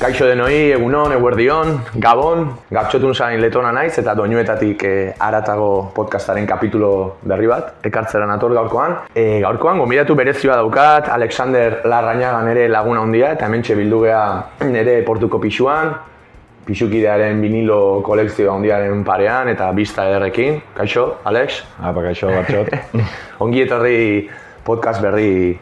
Kaixo denoi, egunon, eguerdion, gabon, gatxotun zain letona naiz eta doinuetatik e, aratago podcastaren kapitulo berri bat, ekartzera nator gaurkoan. E, gaurkoan, gomidatu berezioa daukat, Alexander Larrañaga nere laguna handia eta hemen bildu geha nere portuko pixuan, pixukidearen vinilo kolekzio handiaren parean eta bista ederrekin. Kaixo, Alex? Apa, kaixo, batxot. Ongi etorri podcast berri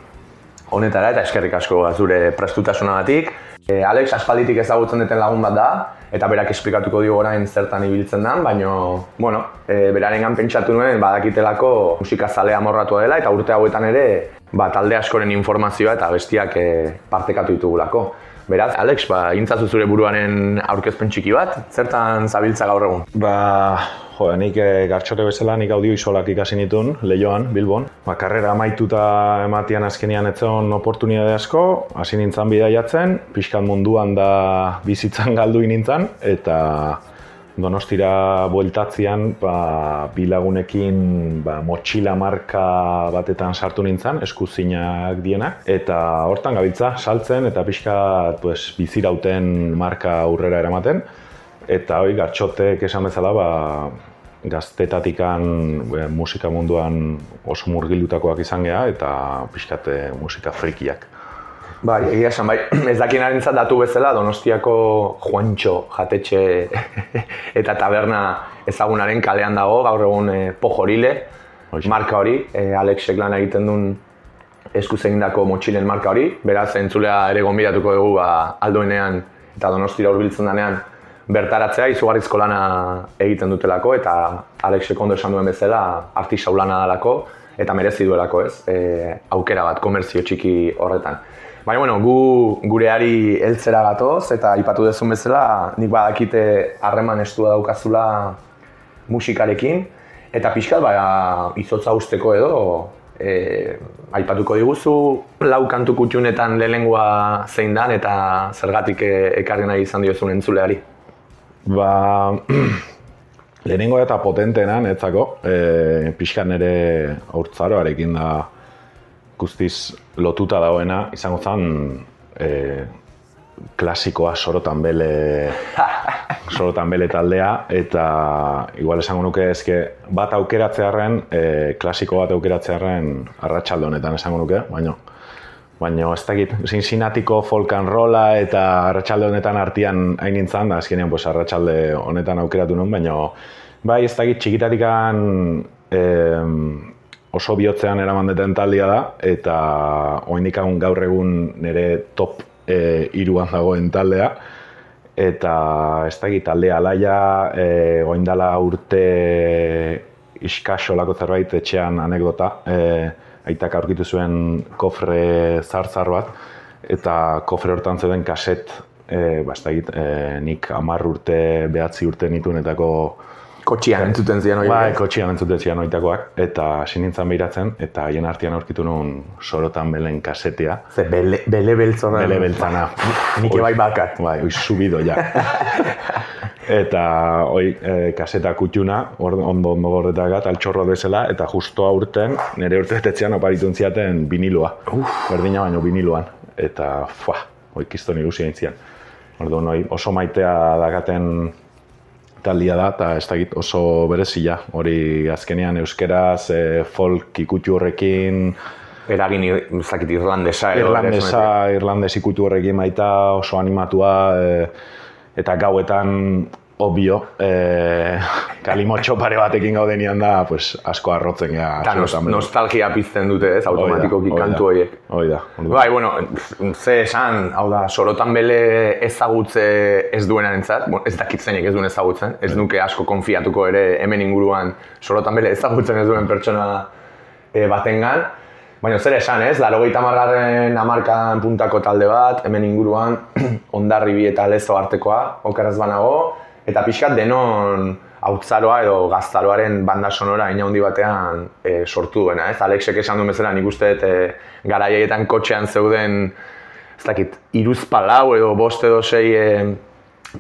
honetara eta eskerrik asko zure prestutasunagatik. E, Alex aspalditik ezagutzen duten lagun bat da, eta berak esplikatuko dio orain zertan ibiltzen den, baina, bueno, e, berarengan pentsatu nuen badakitelako musika zale amorratua dela, eta urte hauetan ere, ba, talde askoren informazioa eta bestiak e, partekatu ditugulako. Beraz, Alex, ba, intzatzu zure buruaren aurkezpen txiki bat, zertan zabiltza gaur egun? Ba, Jo, nik e, gartxote bezala nik audio isolak ikasi nituen, lehioan, Bilbon. Ba, karrera amaituta ematian azkenian etzen oportunidade asko, hasi nintzen bidaiatzen, pixkan munduan da bizitzan galdu nintzen, eta donostira bueltatzean ba, bilagunekin ba, motxila marka batetan sartu nintzen, eskuzinak dienak, eta hortan gabiltza, saltzen eta pixka pues, bizirauten marka aurrera eramaten, eta hoi gartxotek esan bezala ba, gaztetatikan e, musika munduan oso murgildutakoak izan geha eta pixkate musika frikiak. Bai, egia esan, bai, ez dakien datu bezala, Donostiako Juancho jatetxe eta taberna ezagunaren kalean dago, gaur egun e, pojorile, marka hori, e, Alexek lan egiten duen eskuz egindako motxilen marka hori, beraz, entzulea ere gonbidatuko dugu ba, aldoenean eta Donostira hurbiltzen denean, bertaratzea izugarrizko lana egiten dutelako eta Alexek ondo esan duen bezala artisau lana dalako eta merezi duelako ez, e, aukera bat komerzio txiki horretan. Baina, bueno, gu gureari heltzera gatoz eta aipatu dezun bezala nik badakite harreman estua daukazula musikarekin eta pixkat ba, izotza usteko edo e, aipatuko diguzu lau kantu kutxunetan lehengoa zein dan eta zergatik e, ekarri nahi izan diozun entzuleari. Ba, lehenengo eta potenteena netzako, e, pixkan ere aurtzaroarekin da guztiz lotuta dagoena, izango zen e, klasikoa sorotan bele, sorotan bele taldea, eta igual esango nuke ezke bat aukeratzearen, e, klasiko bat aukeratzearen arratsalde honetan esango nuke, baina Baina ez dakit, Cincinnatiko folk and rolla eta arratsalde honetan artean hain nintzen, da azkenean pues, arratsalde honetan aukeratu nuen, baina bai ez dakit txikitatikan oso bihotzean eraman deten taldia da, eta oindik gaur egun nire top e, iruan dagoen taldea, eta ez dakit taldea alaia, e, oindala urte iskaso lako zerbait etxean anekdota, e, aitak aurkitu zuen kofre zartzar bat, eta kofre hortan zeuden kaset, e, basta egit, e, nik amar urte, behatzi urte nituenetako Kotxian entzuten zian hori. Bai, kotxian entzuten zian oitakoak, eta sinintzen behiratzen, eta haien artean aurkitu nuen sorotan belen kasetea. Ze bele, bele beltzona. Bele beltzana. Nik bai bakat. Bai, oi, subido ja. eta oi, e, kaseta kutxuna, ondo ondo gorretak altxorro bezala, eta justo aurten, nire urte betetzean oparitun ziaten viniloa. Uf. Berdina baino viniloan. Eta, fua, oi, kiston ilusia intzian. Orduan, oi, oso maitea dagaten taldia da, eta ez dakit oso berezia. Hori azkenean euskeraz, e, folk ikutu horrekin, Eragin zakit irlandesa. Irlandesa, irlandes ikutu horrekin baita oso animatua, e, eta gauetan obvio, e, kalimotxo pare batekin gaudenian da, pues, asko arrotzen gea. Eta nostalgia pizten dute ez, automatikoki kantu horiek. Oida, Bai, bueno, ze esan, hau da, sorotan bele ezagutze ez duena entzat, bueno, ez dakit zeinek ez duen ezagutzen, ez nuke asko konfiatuko ere hemen inguruan sorotan bele ezagutzen ez duen pertsona e, batengan. Baina zer esan ez, laro gehieta margarren amarkan puntako talde bat, hemen inguruan, ondarri bi eta lezo artekoa, okaraz banago, eta pixkat denon hautzaroa edo gaztaroaren banda sonora ina handi batean e, sortu duena, ez? Alexek esan duen bezala, nik uste e, garaietan kotxean zeuden ez dakit, iruz palau edo bost edo sei e,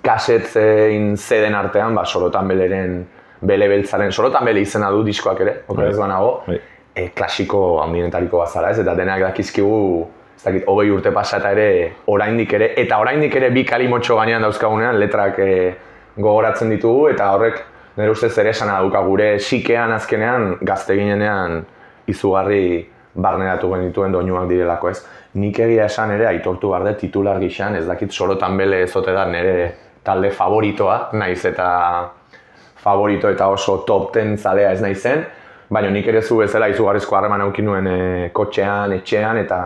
kasetzein zeden artean, ba, sorotan beleren bele beltzaren, sorotan bele izena du diskoak ere, okeraz bai. banago, bai. E, klasiko handienetariko bazara ez, eta denak dakizkigu ez dakit, hogei urte pasata ere, oraindik ere, eta oraindik ere bi kalimotxo gainean dauzkagunean letrak e, gogoratzen ditugu, eta horrek nire ustez ere esan dauka. Gure sikean azkenean gazte ginenean izugarri barneratu genituen doinuak direlako ez. Nik egia esan ere aitortu behar dut titular gixan, ez dakit sorotan bele ezote da nire talde favoritoa, naiz eta favorito eta oso top ten zalea ez naizen, baina nik ere zu bezala izugarrizko harreman aukin nuen e, kotxean, etxean eta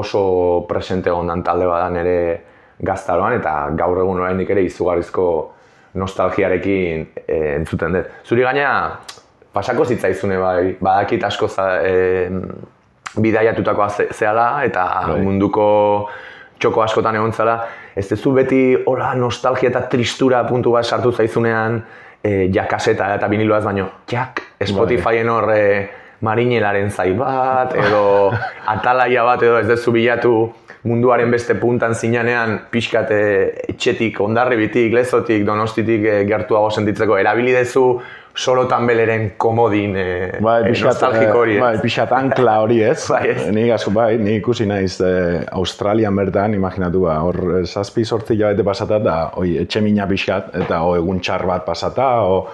oso presente ondan talde badan ere gaztaroan eta gaur egun oraindik ere izugarrizko nostalgiarekin e, entzuten dut. Zuri gaina pasako zitzaizune bai, badakit asko za, e, bidaiatutakoa zehala eta bai. munduko txoko askotan egon zela, ez duzu beti hola nostalgia eta tristura puntu bat sartu zaizunean e, jakaseta eta biniloaz baino, jak Spotifyen hor e, marinelaren zai bat, edo atalaia bat, edo ez duzu bilatu munduaren beste puntan zinanean pixkat etxetik, ondarribitik, lezotik, donostitik e, gertuago sentitzeko, erabili dezu sorotan beleren komodin e, bai, pixat, nostalgiko hori, Bai, pixat ankla hori ez. bai, ez. Ni gasko, bai, ni ikusi naiz e, Australian bertan, imaginatu ba, hor zazpi sortzi jabete pasata, da, oi, etxe mina pixkat, eta o, egun txar bat pasata, o,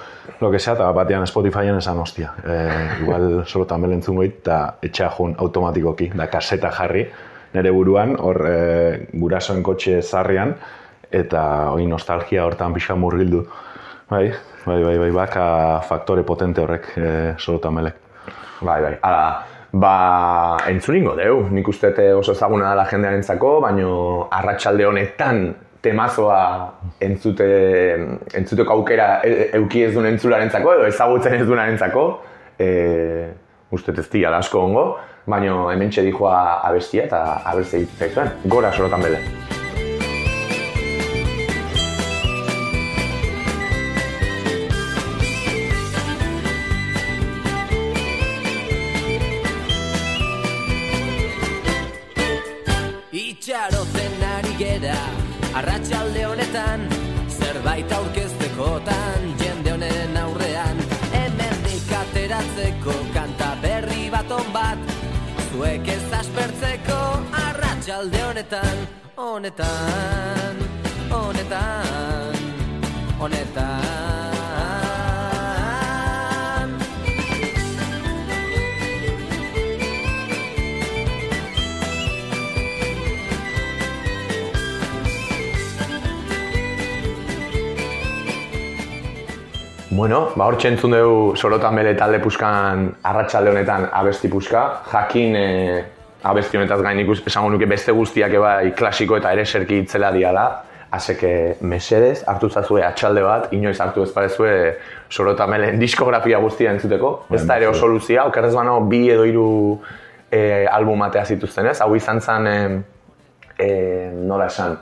lo que sea, eta batean Spotifyen esan hostia. E, igual sorotan belen zungoit, eta etxea jun automatikoki, da kaseta jarri, nire buruan, hor e, gurasoen kotxe zarrian, eta hoi nostalgia hortan pixka murgildu. Bai, bai, bai, bai, baka faktore potente horrek e, sorotan melek. Bai, bai, ala, ba, entzuningo deu, nik uste oso ezaguna dela jendearen zako, baino arratsalde honetan temazoa entzute, entzuteko aukera e, euki ez duen entzularen zako, edo ezagutzen ez duen zako, e, uste ez dira asko ongo, baino hemen txedikoa abestia eta abestia egiten gora sorotan bele. Honetan honetan honetan honetan Bueno, ba hor txentzun dugu sorotan bere talde puskan arratsalde honetan abesti puska. Jakin e, abesti honetaz gain ikus esango nuke beste guztiak bai klasiko eta ere serki itzela diala. Aseke mesedez, hartu zazue atxalde bat, inoiz hartu ez parezue sorotan diskografia guztia entzuteko. ez da ere oso luzia, okerrez bano bi edo hiru e, album atea zituzten ez. Hau izan zen, e, nola esan,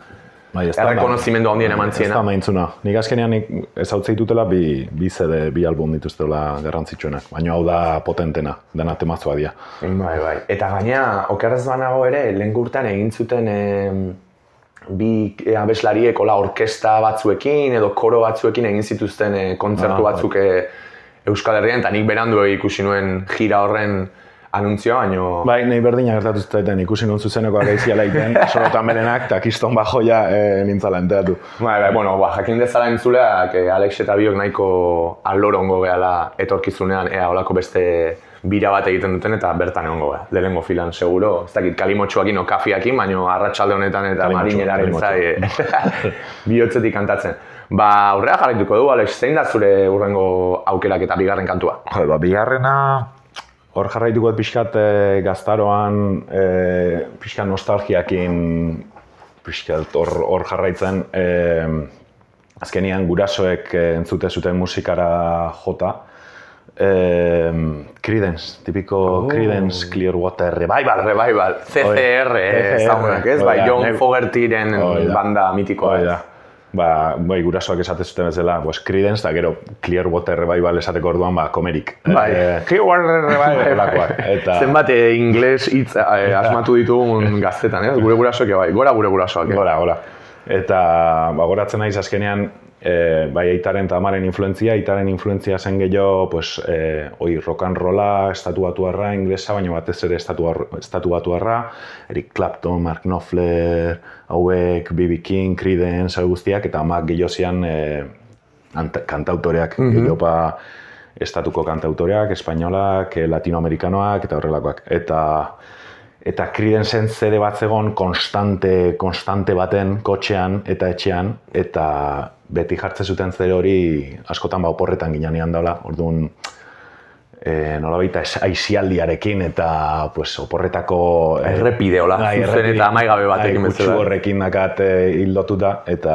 Bai, ez da rekonozimendu handien eman ziena. Ez da maintzuna. Nik azkenean nik ez hau zeitutela bi, bi CD, bi album dituztela garrantzitsuenak. Baina hau da potentena, dena temazua dia. Bai, bai. Eta gaina, okerrez banago ere, lehen gurtan egin zuten e, bi abeslariek ola orkesta batzuekin edo koro batzuekin egin zituzten e, kontzertu ah, bai. batzuk bai. Euskal Herrian, eta nik berandu ikusi nuen jira horren anuntzioa, baino... Bai, nahi berdina gertatu zuten ikusi nun zuzeneko agaizia laiten, sorotan berenak, eta kiston bajoia e, nintzala enteatu. Bai, bai, bueno, ba, jakin dezala entzuleak, Alex eta biok nahiko alorongo gehala etorkizunean, ea olako beste bira bat egiten duten eta bertan egongo gara, lehenengo filan, seguro. Ez dakit, kalimotxuakin o kafiakin, baino arratsalde honetan eta marineraren zai bihotzetik kantatzen. Ba, aurrea jarraituko du, Alex, zein da zure urrengo aukerak eta bigarren kantua? Jo, ba, bigarrena hor jarraituko pixkat e, gaztaroan e, pixkat nostalgiakin pixkat hor, hor jarraitzen e, azkenian gurasoek entzute zuten musikara jota. E, Creedence, tipiko oh. Creedence Clearwater Revival. Revival, CCR, ez? ez, bai, John Fogertyren banda mitikoa ba, bai, gurasoak esate zuten bezala, pues Creedence, da gero Clearwater Revival esateko orduan, ba, komerik. Bai. Eh, Clearwater Revival, eta... Zenbat eh, ingles hitz eh, asmatu ditugun gaztetan, eh? gure gurasoak bai, gora gure gurasoak. Gora, gora. Eta, ba, goratzen naiz azkenean, e, bai aitaren eta amaren influentzia, aitaren influentzia zen gehiago, pues, e, oi, rock and rolla, estatu batuarra, inglesa, baina batez ere estatu, estatu batuarra, Eric Clapton, Mark Knopfler, hauek, B.B. King, Creedence, hau guztiak, eta amak gehiago zian e, ant- kantautoreak, mm -hmm. pa, estatuko kantautoreak, espainolak, latinoamerikanoak eta horrelakoak. Eta eta Creedence CD bat zegon konstante, konstante baten kotxean eta etxean eta beti jartzen zuten zere hori askotan ba oporretan ginean daula. Orduan eh nolabaita aizialdiarekin eta pues oporretako eh, Errepide, hola, zuzen errepide. eta amaigabe batekin Bai, bezala. horrekin dakat eh, hildotuta eta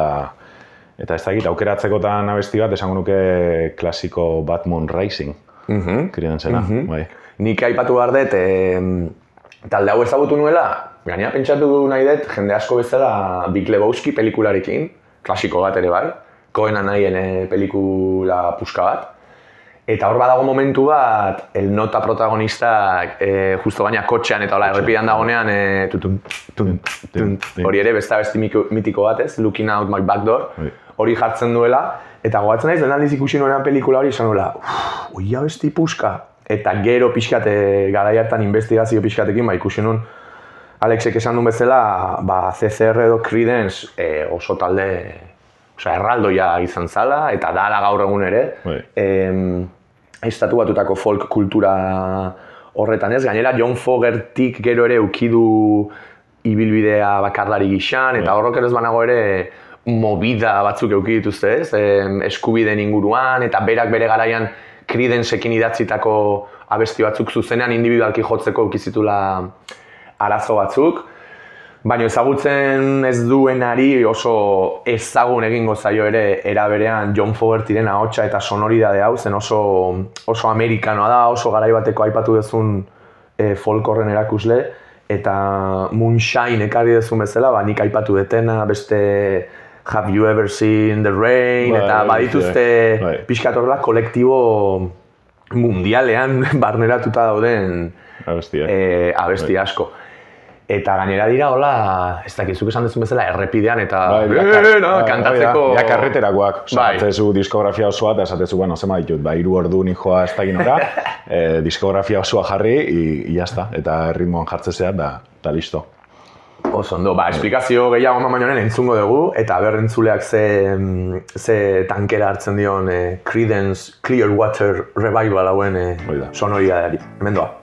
eta ez dakit aukeratzekotan abesti bat esango nuke klasiko Bad Moon Rising. Mhm. Creedence-ena, bai. Nik aipatu behar dut, em, talde hau ezagutu nuela, gainera pentsatu nahi dut, jende asko bezala Big Lebowski pelikularekin, klasiko bat ere bai, Coen nahien eh, pelikula puska bat. Eta hor badago momentu bat, el nota protagonistak eh, justo gaina kotxean eta hola errepidean dagonean eh, tutun, tun, tun, hori ere beste abesti miko- mitiko bat ez, Looking Out My Back Door, Bai. hori jartzen duela, eta gogatzen naiz, den aldiz ikusi nuenean pelikula hori esan nuela, uff, oi abesti puska, eta gero pixkate garai hartan investigazio pixkatekin, ba ikusi nun, Alexek esan duen bezala, ba, CCR edo Creedence eh, oso talde, osea, erraldoia izan zala, eta dala gaur egun ere, Bai. em, estatu batutako folk kultura horretan ez, gainera John Fogertik gero ere ukidu ibilbidea bakarlari gixan, eta horrok ere ez banago ere movida batzuk euki dituzte ez, em, eskubideen inguruan, eta berak bere garaian Creedenceekin idatzitako abesti batzuk zuzenean individualki jotzeko ukizitula arazo batzuk, Baina ezagutzen ez duenari oso ezagun egingo zaio ere era berean John Fogertyren ahotsa eta sonoridade hau zen oso, oso amerikanoa da, oso garai bateko aipatu duzun e, folk horren erakusle eta Moonshine ekarri duzun bezala, ba, nik aipatu detena, beste Have You Ever Seen the Rain, Bai, eta bai, badituzte bai. pixkat horrela kolektibo mundialean barneratuta dauden Abestia. e, abesti asko. Eta gainera dira, hola, ez dakizuk esan duzun bezala, errepidean eta Bai, eh, no, bai, kantatzeko... bai, Ja, karreterakoak. Osa, Bai. diskografia osoa eta esatezu, bueno, zema ditut, ba, iru ordu nijoa ez nora, eh, diskografia osoa jarri, i, jazta, eta ritmoan jartzezea, da, da listo. Oso ondo, ba, esplikazio gehiago eman baino entzungo dugu, eta berrentzuleak ze, ze tankera hartzen dion eh, Creedence Clearwater Revival hauen eh, Hori da. sonoridadeari. Hemen doa.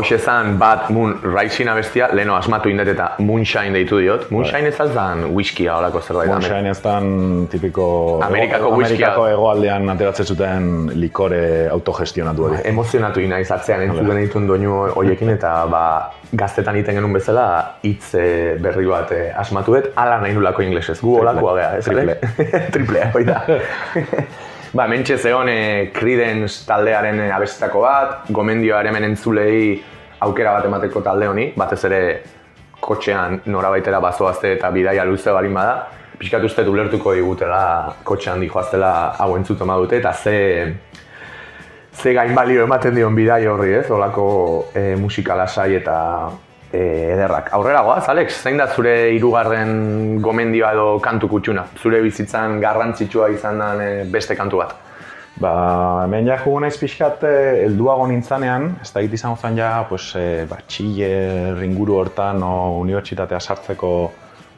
Bueno, ba, hauxe zan Bad Moon Rising abestia, leheno asmatu indet eta Moonshine deitu diot. Moonshine ez zan whiskia holako zerbait. Moonshine ez dan tipiko... Amerikako ego- whiskia. Amerikako egoaldean ateratzen zuten likore autogestionatu hori. emozionatu ina izatzean entzuten dituen doinu hoiekin eta ba, gaztetan iten genuen bezala hitz eh, berri bat eh, asmatu dut, ala nahi nulako inglesez, gu olakoa gea, ez Triple. Triple. Triplea, hoi da. ba, mentxe zeon eh, Creedence taldearen eh, abestako bat, gomendioa ere hemen entzulei aukera bat emateko talde honi, batez ere kotxean norabaitera bazoazte eta bidaia luze barin bada, pixkat uste ulertuko digutela kotxean dijoaztela hau entzuten badute eta ze, ze gain balio ematen dion bidai horri, ez? Olako e, musika lasai eta e, ederrak. Aurrera goaz, Alex, zein da zure hirugarren gomendioa edo kantu kutsuna? Zure bizitzan garrantzitsua izan den e, beste kantu bat? Ba, hemen ja jugu naiz pixkat eh, helduago nintzanean, ez da izan zen ja, pues, eh, batxiller inguru hortan o unibertsitatea sartzeko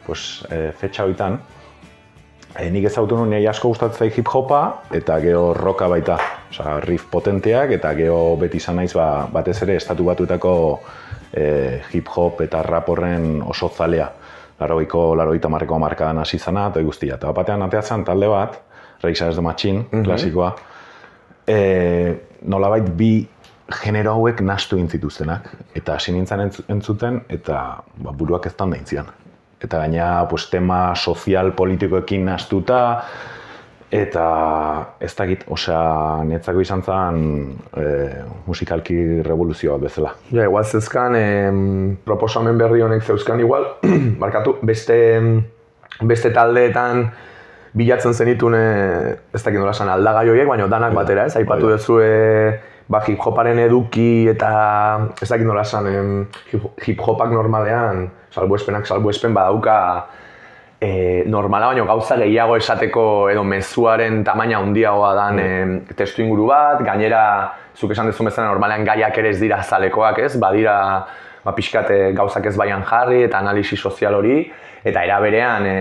pues, eh, fetxa hoitan. E, nik ezagutu nuen nahi asko gustatzen hip hopa eta geho rocka baita. Osea, riff potenteak eta geho beti izan naiz ba, batez ere estatu batuetako e, hip-hop eta rap horren oso zalea. Laroiko, laroita marreko markadan hasi zana, eta guztia. Eta batean ateatzen talde bat, Reisa ez de Machine, klasikoa, e, nolabait bi genero hauek nastu egin zituztenak. Eta hasi nintzen entz- entzuten, eta ba, buruak ez da intzian. Eta gaina pues, tema sozial politikoekin nastuta, eta ez dakit, osea, netzako izan zen e, musikalki revoluzio bat bezala. Ja, igual zeuzkan, em, proposamen berri honek zeuzkan igual, barkatu, beste, beste taldeetan bilatzen zenitun, e, ez dakit nola esan, aldagai horiek, baina danak batera, ez? Aipatu bai. duzu, e, ba, hip-hoparen eduki eta ez dakit nola esan, hip- hip-hopak normalean, salbuespenak salbuespen badauka, e, normala baino gauza gehiago esateko edo mezuaren tamaina handiagoa dan e, testu inguru bat, gainera zuk esan duzu bezala normalean gaiak ere ez dira zalekoak ez, badira ba, pixkat e, gauzak ez baian jarri eta analisi sozial hori, eta era berean e,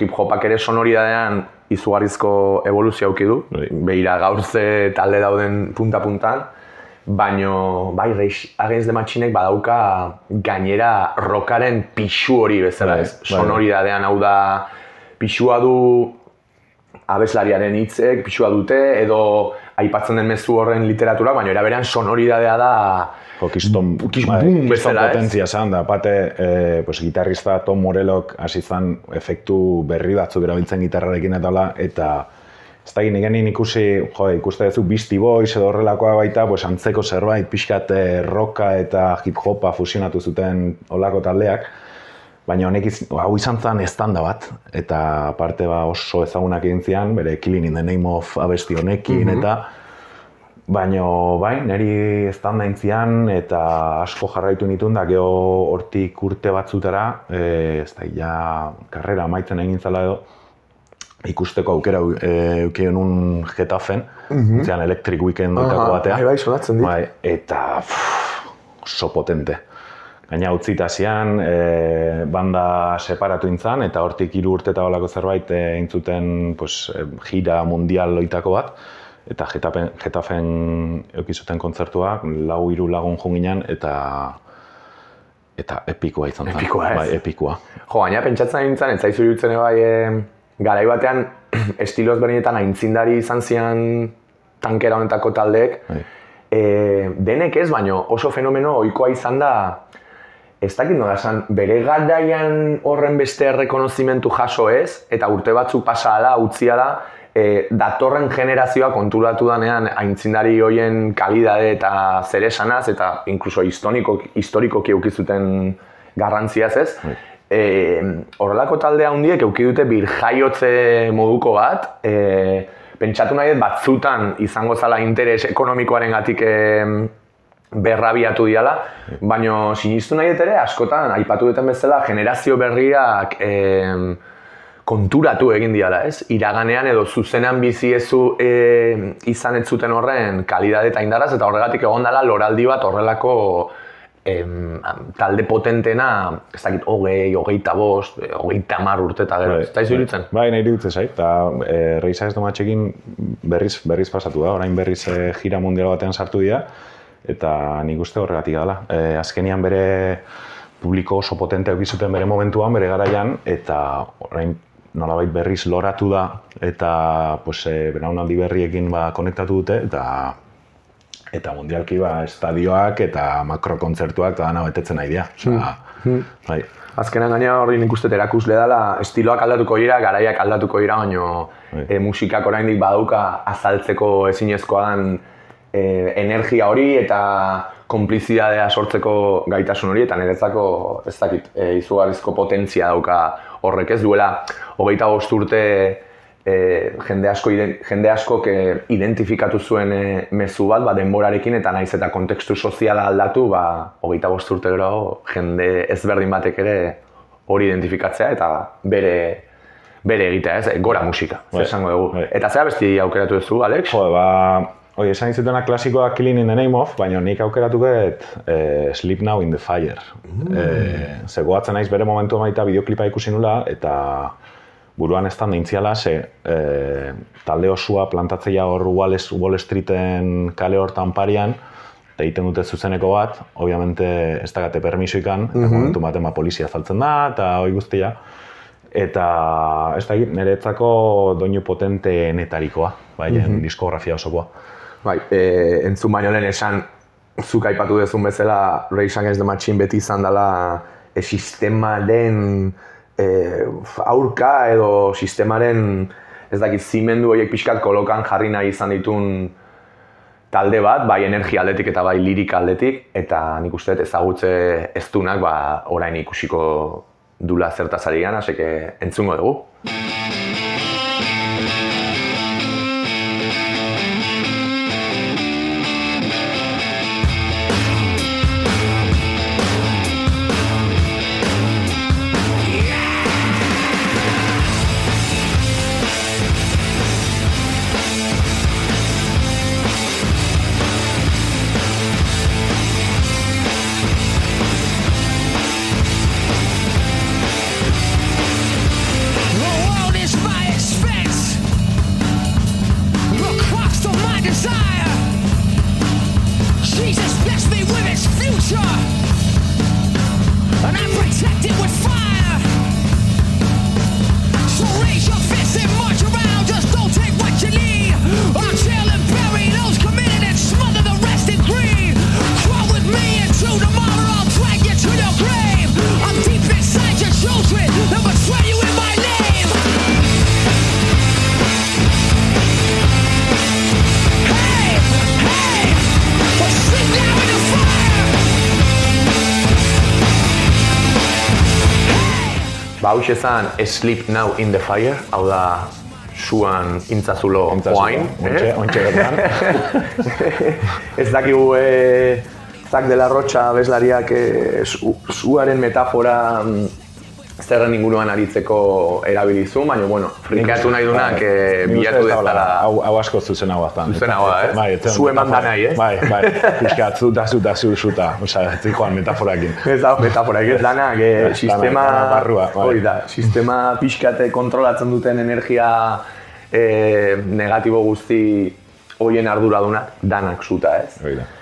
hip-hopak ere sonoridadean izugarrizko evoluzio auki du, behira gaur ze talde dauden punta-puntan, baino bai Rage Against the Machinek badauka gainera rockaren pixu hori bezala Bai, ez. bai. Sonoridadean hau da pixua du abeslariaren hitzek, pixua dute edo aipatzen den mezu horren literatura, baina era berean sonoridadea da Jo, kiston, bai, bezala, ez? potentzia zan, da, bate, e, pues, gitarrista Tom Morellok hasi zan efektu berri batzuk erabiltzen gitarrarekin eta hola, eta ez da genin ikusi, jo, ikuste duzu Beastie Boys edo horrelakoa baita, pues, antzeko zerbait, pixkat eh, rocka eta hip-hopa fusionatu zuten olako taldeak, baina honek hau izan zen estanda bat, eta aparte ba, oso ezagunak egin zian, bere Killing in the Name of abesti honekin, eta Baino, bai, niri estanda intzian eta asko jarraitu nituen da, geho hortik urte batzutara, e, ez da, ja, karrera amaitzen egin zala edo, ikusteko aukera e, eukion un Getafen, mm -hmm. Electric Weekend duetako Aha, batea. bai, bai, sonatzen dit. Bai, eta pff, oso potente. Gaina utzita zian, e, banda separatu intzan, eta hortik hiru urte eta holako zerbait e, egin zuten pues, gira mundial loitako bat. Eta Getafen, Getafen euki zuten kontzertua, lau hiru lagun junginan, eta eta epikoa izan zen. Epikoa, ez? Bai, epikoa. Jo, baina pentsatzen nintzen, ez zaizu ere bai, e, garai batean estilo ezberdinetan aintzindari izan zian tankera honetako taldeek. E, denek ez, baino oso fenomeno ohikoa izan da, ez dakit nola esan, bere garaian horren beste errekonozimentu jaso ez, eta urte batzuk pasa ala, utzia da, e, datorren generazioa konturatu danean aintzindari hoien kalidade eta zer esanaz, eta inkluso historiko, historikoki eukizuten garrantziaz ez. E, horrelako talde handiek euki dute birjaiotze moduko bat, e, pentsatu nahi batzutan izango zala interes ekonomikoaren gatik berrabiatu diala, baina sinistu nahi ere askotan aipatu duten bezala generazio berriak em, konturatu egin diala, ez? Iraganean edo zuzenan bizi ezu e, izan ez zuten horren kalidade eta indarraz, eta horregatik egon dela loraldi bat horrelako em, talde potentena, ez dakit, hogei, hogeita bost, eh, hogeita mar urte eta gero, ez da iruditzen? Bai, nahi iruditzen zait, eta e, Reisa ez domatxekin berriz, berriz pasatu da, orain berriz e, gira mundial batean sartu dira, eta nik uste horregatik dela. E, azkenian bere publiko oso potente zuten bere momentuan, bere garaian, eta orain nolabait berriz loratu da, eta pues, e, belaunaldi berriekin ba, konektatu dute, eta eta mundialki ba, estadioak eta makrokontzertuak eta dana betetzen nahi dira. Osea, bai. Azkenan gaina hori nik uste erakusle dela, estiloak aldatuko dira, garaiak aldatuko dira, baina Bai. e, musikak oraindik badauka azaltzeko ezinezkoa den e, energia hori eta konplizidadea sortzeko gaitasun hori, eta niretzako ez dakit, e, izugarrizko potentzia dauka horrek ez duela, hogeita bost urte e, jende asko jende askok e, identifikatu zuen e, mezu bat, ba, denborarekin eta naiz eta kontekstu soziala aldatu, ba, hogeita bost urte gero jende ezberdin batek ere hori identifikatzea eta bere bere egitea, ez? Gora musika, Bai, esango dugu. bai. Eta zera besti aukeratu duzu, Alex? Jo, ba, Hoi, esan izutena klasikoa Killing in the Name of, baina nik aukeratu get eh, Sleep Now in the Fire. Mm. Ze goatzen naiz bere momentu baita bideoklipa ikusi nula, eta buruan ez da nintziala, ze eh, talde osua plantatzeia hor Wall, Wall Streeten kale hortan parian, eta egiten dute zuzeneko bat, obviamente ez dagate permisoikan, eta momentu baten ba, polizia saltzen da, eta hoi guztia. Eta ez da niretzako doinu potente netarikoa, bai, diskografia osokoa. Bai, e, entzun baino lehen esan, zuk aipatu dezun bezala, Rage Against the Machine beti izan dela e, sistemaren e, aurka edo sistemaren ez dakit zimendu horiek pixkat kolokan jarri nahi izan ditun talde bat, bai energia aldetik eta bai lirik aldetik, eta nik uste ezagutze ez dunak, ba, orain ikusiko dula zertaz ari gana, entzungo dugu. Ba, hau ezan Sleep Now in the Fire, hau da suan intzazulo oain. Ontxe, ontxe gertan. ez dakigu e, Zak de la Rocha bezlariak e, su, suaren metafora mm, zerren inguruan aritzeko erabilizu, baina, bueno, frikatu nahi dunak e, uste bilatu dezala Hau, hau asko zuzenago baztan. Zuzenago da, eh? Bai, etzen Zu eman da nahi, eh? Bai, bai, pixkat, zu, da, zu, da, zu, zuta. Osa, ez joan metaforakin. Ez da, metafora, ez danak, e, sistema, barrua, bai. hori da, sistema pixkate kontrolatzen duten energia e, negatibo guzti hoien arduradunak, danak zuta, ez? Hori da.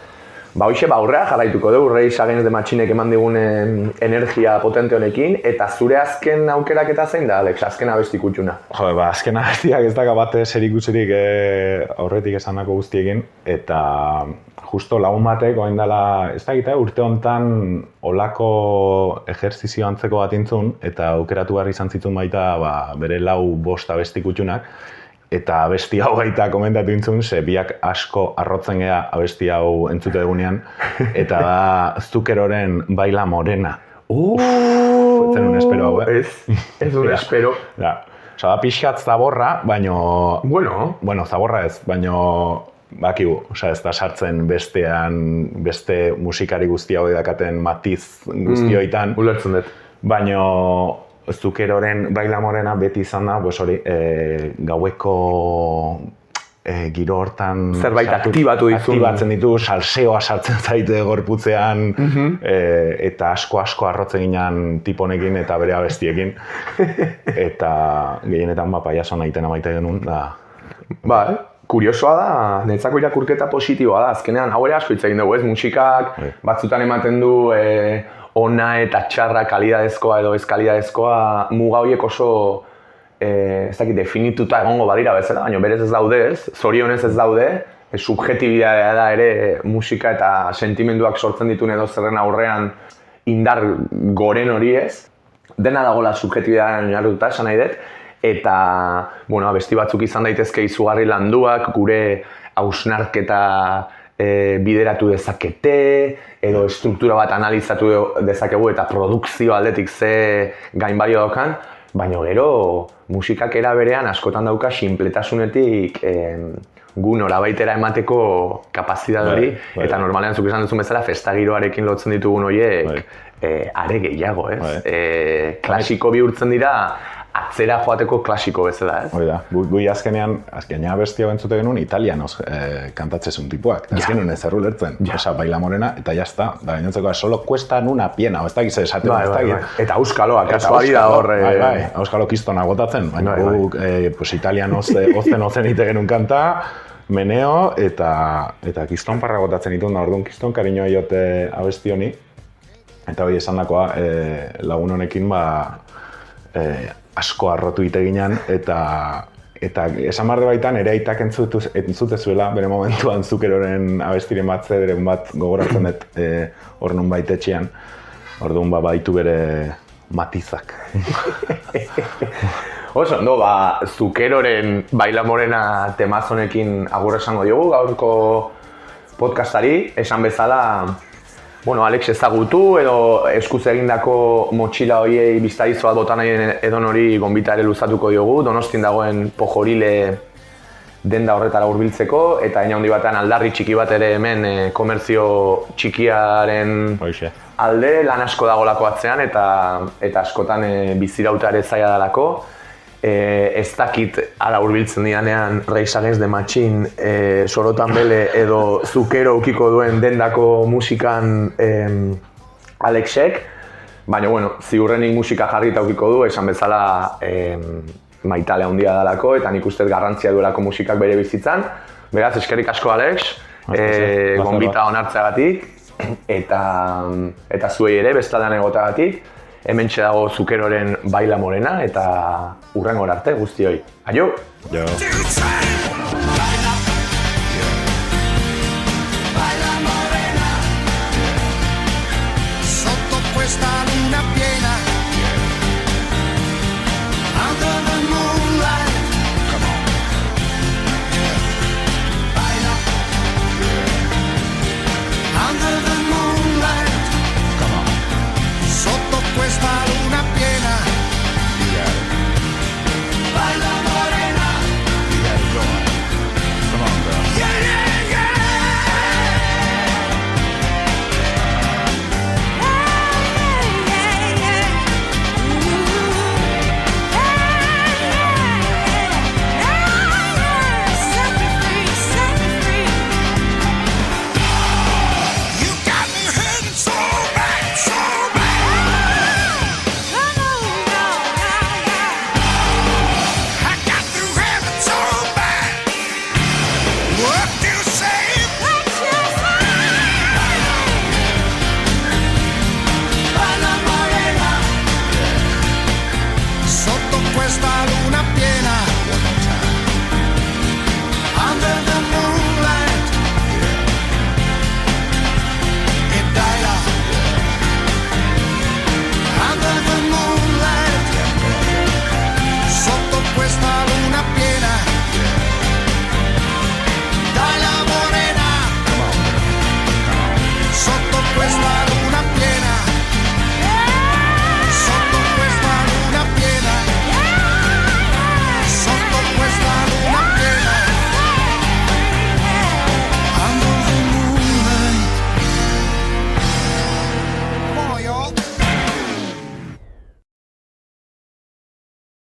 Ba, hoxe, ba, aurrera jarraituko dugu, Rei Against the Machinek eman digunen energia potente honekin, eta zure azken aukerak eta zein da, Alex, azken abesti kutxuna. Jo, ba, azken abestiak ez daga bate zerikusirik e, aurretik esandako guztiekin, eta justo lagun batek, oain dela, ez da gita, urte hontan olako ejerzizio antzeko bat intzun, eta aukeratu behar izan zituen baita ba, bere lau bost abesti kutxunak, eta abesti hau baita komentatu intzun, ze biak asko arrotzen gea abesti hau entzute dugunean, eta da Zukeroren Baila Morena. Uh, zen un espero hau, eh? Ez, ez un espero. Ja. Osa, da pixkat zaborra, baino... Bueno, Bueno, zaborra ez, baino bakigu, osea, ez da sartzen bestean, beste musikari guzti hau dakaten matiz guztioitan, ulertzen dut. baino Zukeroren Baila Morena beti izan da, pues hori, e, gaueko e, giro hortan... Zerbait sartu- aktibatu dizun. Aktibatzen ditu, salseoa sartzen zaite gorputzean, e, eta asko-asko arrotzen ginen tiponekin eta bere abestiekin. eta gehienetan ba, paiaso nahitena maite genuen, da... Ba, eh? kuriosoa da, netzako irakurketa positiboa da, azkenean hau ere asko hitz egin dugu, ez? Musikak Bai. batzutan ematen du e, ona eta txarra kalidadezkoa edo ez kalidadezkoa muga horiek oso e, ez dakit, definituta egongo badira bezala, baina berez ez daude, ez? Zorionez ez daude, e, subjetibidadea da ere musika eta sentimenduak sortzen dituen edo zerren aurrean indar goren hori ez. Dena dagoela subjetibidadean oinarrituta esan nahi dut, eta, bueno, abesti batzuk izan daitezke izugarri landuak, gure hausnarketa e, bideratu dezakete, edo estruktura bat analizatu dezakegu eta produkzio aldetik ze gainbalio daukan, baina gero musikak era berean askotan dauka sinpletasunetik em, gu norabaitera emateko kapazitate hori, Bai, bai. eta normalean zuk esan duzun bezala festa giroarekin lotzen ditugun horiek eh, are gehiago, ez? Eh, klasiko bihurtzen dira atzera joateko klasiko bezala, ez? Hori da, gu, azkenean, azkenean besti hau entzute genuen italianoz eh, kantatzezun tipuak. Ez genuen ez erru lertzen. Osa, baila morena, eta jazta. Da, gainontzeko, solo cuesta en una piena, ez dakiz esaten, Bai, ez bai, dakit. bai. Eta euskaloak, Eta kasuali da auskalo, hor... eh, Bai, bai, auskalo kistona gotatzen, baina Bai, bai. guk, eh, pues, italianoz, eh, ozen ozen ite genuen kanta, meneo eta eta kiston parra botatzen ditun da, orduan kiston kariñoa jote abesti honi. Eta hori esandakoa e, lagun honekin ba, e, asko arrotu ite ginen eta eta esan barde baitan ere aitak entzute zuela bere momentuan zukeroren abestiren bat zederen bat gogoratzen dut e, hor nun baitetxean. Orduan ba, baitu bere matizak. Oso, ondo, ba, zukeroren baila morena temazonekin agur esango diogu gaurko podcastari, esan bezala, bueno, Alex ezagutu edo eskuz egindako motxila hoiei biztaizo bat botan edon hori gonbita ere luzatuko diogu, donostin dagoen pojorile denda horretara hurbiltzeko eta ina handi batean aldarri txiki bat ere hemen e, komertzio txikiaren Hoxe. alde lan asko dagolako atzean eta eta askotan e, bizirauta ere zaila dalako. E, ez dakit ara hurbiltzen dianean Against the Machine e, sorotan bele edo zukero ukiko duen dendako musikan em, Alexek, baina bueno, ziurrenik musika jarrita ukiko du, esan bezala em, maitale handia dalako eta nik uste garrantzia duelako musikak bere bizitzan. Beraz, eskerrik asko Alex, e, gonbita onartzeagatik eta eta zuei ere bestaldean egotagatik. Hemen dago zukeroren baila morena eta urrengor arte guztioi. Aio! Jo.